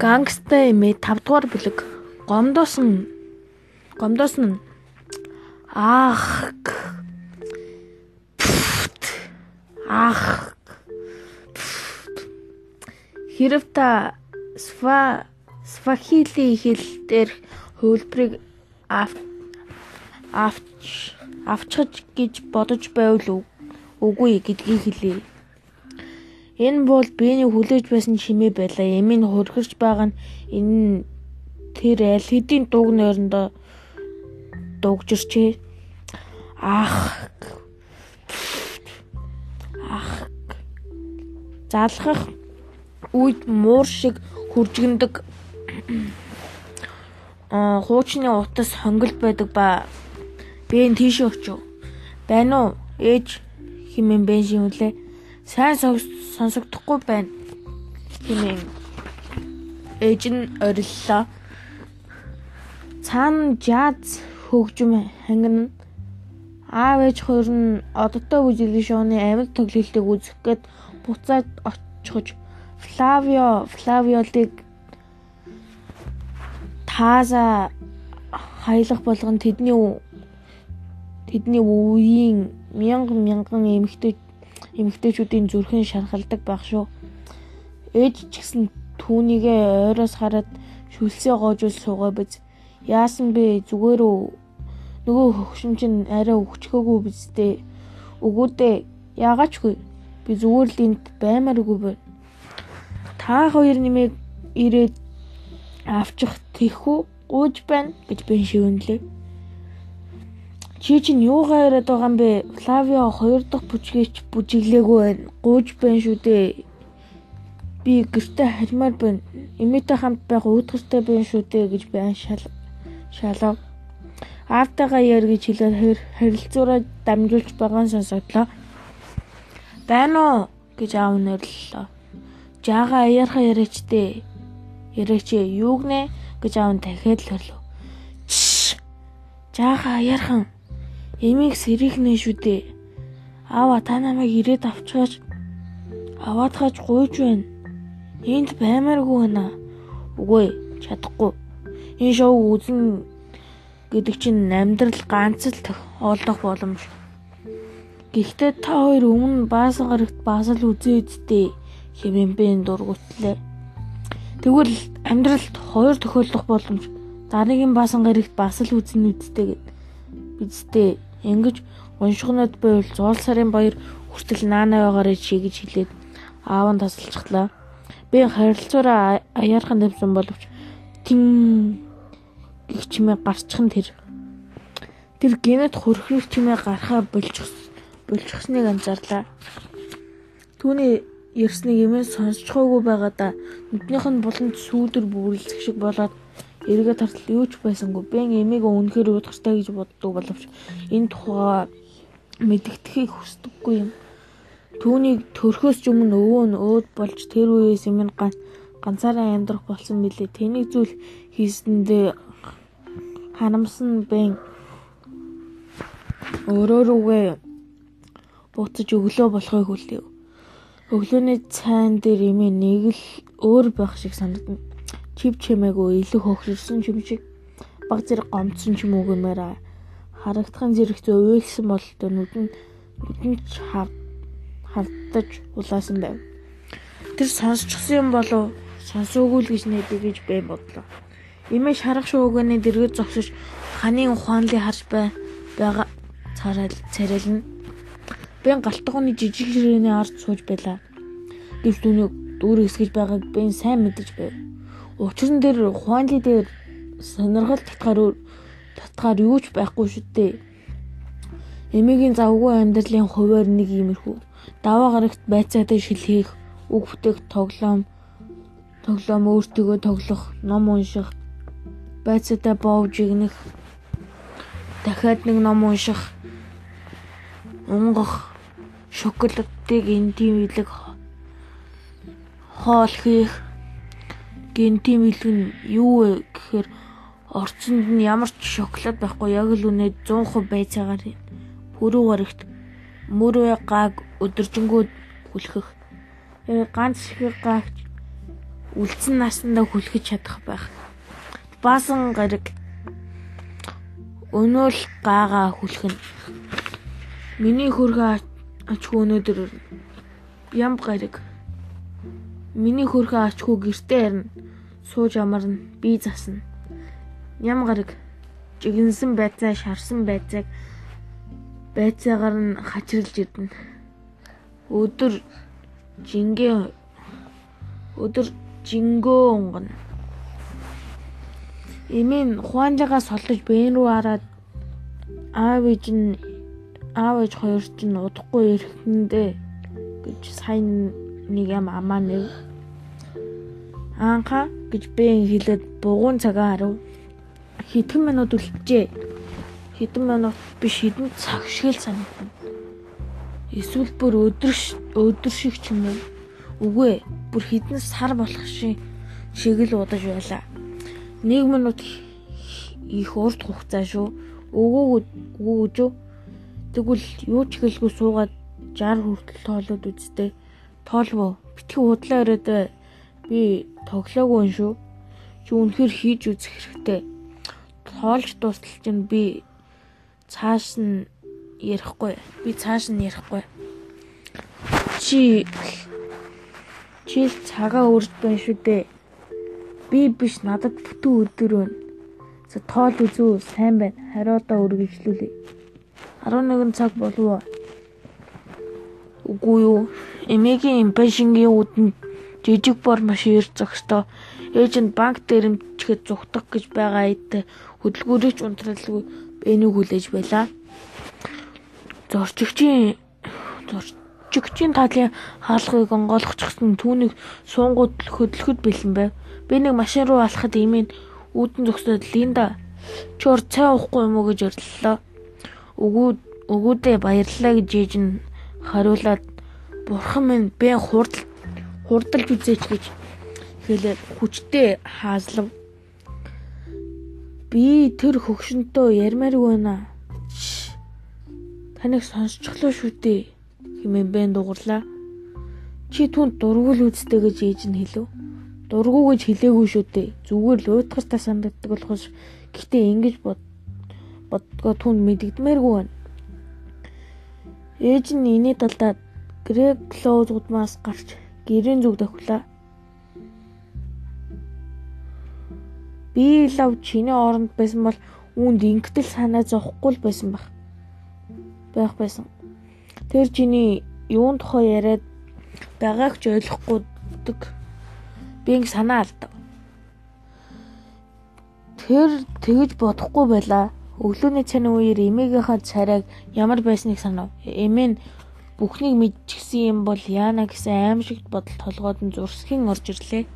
Гангста эмээ 5 дугаар бүлэг. Гомдоосон. Гомдоосон. Ах. Ах. Хэрв та сва свахили хэл дээр хөлбрийг авч авчиж гэж бодож байвал үгүй гэдгийг хэлье. Энэ бол биений хүлээж байсан чимээ байлаа. Эмийн хөргөж байгаа нь энэ тэр аль хэдийн дуг нойрондоо дугжирчээ. Ах. Ах. Залхах үед муур шиг хуржигндаг а хуучны утас хонгол байдаг ба би энэ тийш очив. Байна уу? Ээж химэн бенжин үлээ. Сайн сонсогдохгүй байна. Химэн ээж нь ориллоо. Цаана жаз хөгжим хангина. Аав ээж хоёр нь одоттой үжилийн шооны амьд тоглолтыг үзэх гээд буцаад очихж Флавио Флавиолыг тааса хаялах болгон тэдний тэдний үеийн мянган мянган эмэгтэй эмэгтэйчүүдийн зүрхэн шархалдаг байх шүү. Ээж ч гэсэн түүнийгээ ойроос хараад шүлсээ гоожул суугаа биз. Яасан бэ? Зүгээр үү? Нөгөө хөгшин чинь арай өвчгөөгүй биз дээ. Өгөөдөө яагаачгүй. Би зүгээр л энд баймааргүй байна. Та хоёр нэмийг ирээд авчих тэхүү гууж байна гэж би шивнэлээ. Чи чинь юугаа яриад байгаа юм бэ? Флавио хоёр дахь бүжгийч бүжиглээгүй байна. Гууж байна шүү дээ. Би гэртээ хармаар байна. Эмээтэй хамт байх уудгартай байна шүү дээ гэж байн шал шалав. Аавтайгаа яар гэж хэлээд харилцуураа дамжуулж байгаа нь сонсогдлоо. Байна уу гэж аав нэрлэлээ. Жаага аяарха яриач дээ Яриач юу гнэ гэж аав дахиад л хөрлөв. Жааха аяархан эмийг сэрихнэ шүү дээ. Аава та намайг ирээд авчгаач аваад хаж гуйж байна. Энд баймааргүй байна. Үгүй чадахгүй. Энэ шоу үзэн гэдэг чинь амьдрал ганц л олдох боломж. Гэхдээ та хоёр өмнө баасан гарагт бас л үзээ үсттэй хэмээн дургутлаа. Тэгвэл амьдралд хоёр тохиолдох боломж дараагийн баасан гарагт бас л үзнэ үсттэй гэд. Бидтэй ингэж уншихнууд байвал зуул сарын баяр хүртэл наана байгаарэ чи гэж хэлээд аав нь тасалчихлаа. Би харилцаараа аяархан тавьсан боловч тим гих чимээ гарчих нь тэр. Тэр генет хөрхрөх чимээ гарахаа болчих болчихсныг анзаарлаа. Түүний ярьсныг эмээ сонсчихоогүй байгаа да. Нүднийх нь буланд сүүдэр бүрлэх шиг болоод эргээ тартал юу ч байсангүй. Бэн эмээг үнэхээр уудахтай гэж боддог боловч энэ тухай мэддэхийг хүсдэггүй юм. Түүнийг төрхөөс ч өмнө өвөө нь өөд болж тэр үеэс юм ганц ганцаараа амьдрах болсон билээ. Тэнийг зүйл хийсэндээ харамсан бэн өөрөө рүүгээ буцаж өглөө болохыг хүлээв. Өглөөний цайн дээр имээ нэг л өөр байх шиг санагдана. Чив чимээгүй илүү хохирсон юм шиг баг зэрэг гомдсон ч юм уу гэмээр харагдахын зэрэгт уйлсан бололтой нүдэн нүдэн ч хавдаж улаасан байв. Тэр сонсчихсан юм болов сонсоогүй л гэж нэдэ гэж би бодлоо. Имээ шарах шууганы дэргэд зогсож ханы ухаанлыг харж бай байгаа царай царайлна Би галтгооны жижиг ширээний ард сууж байлаа. Гэвч түүний дүүр хэсгэж байгааг би сайн мэдэж байв. Учир нь дээр хуанли дээр сонирхол татгаар татгаар юу ч байхгүй шүү дээ. Эмигийн завгүй амьдралын хуваар нэг иймэрхүү. Даваа гарагт байцаатай шилхийх, үг бүтээх тоглоом, тоглоом өөртөө тоглох, ном унших, байцаатай боовж игнэх, дахиад нэг ном унших, унгах шоколадыг энтимэлэг хоол хийх гентимэлэг нь юу вэ гэхээр орцонд нь ямар ч шоколад байхгүй яг л үнэ 100% байцаагаар пүрэв гарагт мөрөө гаг өдөржингөө хүлхэх ганц шиг гаагч үлдсэн насандаа хүлхэж чадах байх. Баасан гариг өнөөл гаага хүлхэн. Миний хөрхөө ачгүй өнөөдөр ям гариг. Миний хөрхөө ачгүй гэртээ харна. Сууж амарна. Би засна. Ям гариг жигнсэн байцаа шарсан байцааг байцаагаар нь хачирлж ирдэнэ. Өдөр жингээ өдөр жингөө унгана. Эмийн хуанжаагаас солдож бэн рүү хараад аав ээж нь аав ээж хоёр чинь удахгүй ирэхэндээ гэж сайн нэг юм амаа нэв. Аанха гэж бэн хэлээд бугуун цагаа харав. Хэдхэн минут үлджээ. Хэдэн минут биш хэдэн цаг шиг л санагдана. Эсвэл бүр өдөр өдөр шиг ч юм уу. Үгүй ээ. Бүр хэдэн сар болох шиг шиг л удаж байлаа. 1 минут их урт хугацаа шүү. Өгөө өгөөж тэгвэл юу ч хэлгүй суугаад 60 хүртэл тоолоод үзтээ. Тоолвоо. Битгий худлаа ирээд би тоглоогүй шүү. Чи үнэхээр хийж үзэх хэрэгтэй. Тоолж дуустал чинь би цааш нь ярихгүй. Би цааш нь ярихгүй. Чи чи цагаа өрж байна шүү дээ. Би биш надад бүтэн өдөр байна. За тоол үзүү сайн байна. Хариудаа үргэлжлүүлээ. 11 цаг болов. Үгүй юу. Эмээгийн импашингийн үдэнд жижиг бор машин ирж зогсдоо. Ээж нь банк дээр эмчгэд зүгтах гэж байгаа эд хөдөлгөөрөж унтралгүй бэнийг хүлээж байлаа. Зорчигчийн зорчигчийн талын хаалгыг онгойлгочихсон түүнийг суунгууд хөдлөхөд бэлэн байв. Би нэг машин руу алхахад имийн үүдэн зогсоод Линда урд цай уухгүй юм уу гэж өрлөлөө. Өгөө өгөөдөө баярлалаа гэж ээж нь хариулаад бурхан минь би хурдл хурдалж үзээч гэж хэлээд хүчтэй хаазлав. Би тэр хөгшөнтөө ярмааргүй байна. Таныг сонсчихлоо шүү дээ хэмээн бэн дугарлаа. Чи түн дургуул үзтэй гэж ээж нь хэлв. Дургу гэж хэлээгүй шүү дээ. Зүгээр л уйтгартай санагддаг болохоос гэхдээ ингэж бод бодгоо түн мэддэгдмээргүй байна. Ээж нь иний талдаа Грек Клоуз удмаас гарч гэрийн зүг тохилоо. Би лав чиний оронд байсан бол үүнд ингэтэл санаа зовхгүй л байсан байх. байх байсан. Тэр чиний юун тухай яриад байгааг ч ойлгохгүйдэг би ингэ санаа алдав. Тэр тэгж бодохгүй байлаа. Өглөөний цайны үеэр эмээгийнхаа царайг ямар байсныг санав. Эмээ нь бүхнийг мэдчихсэн юм бол яана гэсэн аимшигт бодол толгойд нь зурсхийн орж ирлээ.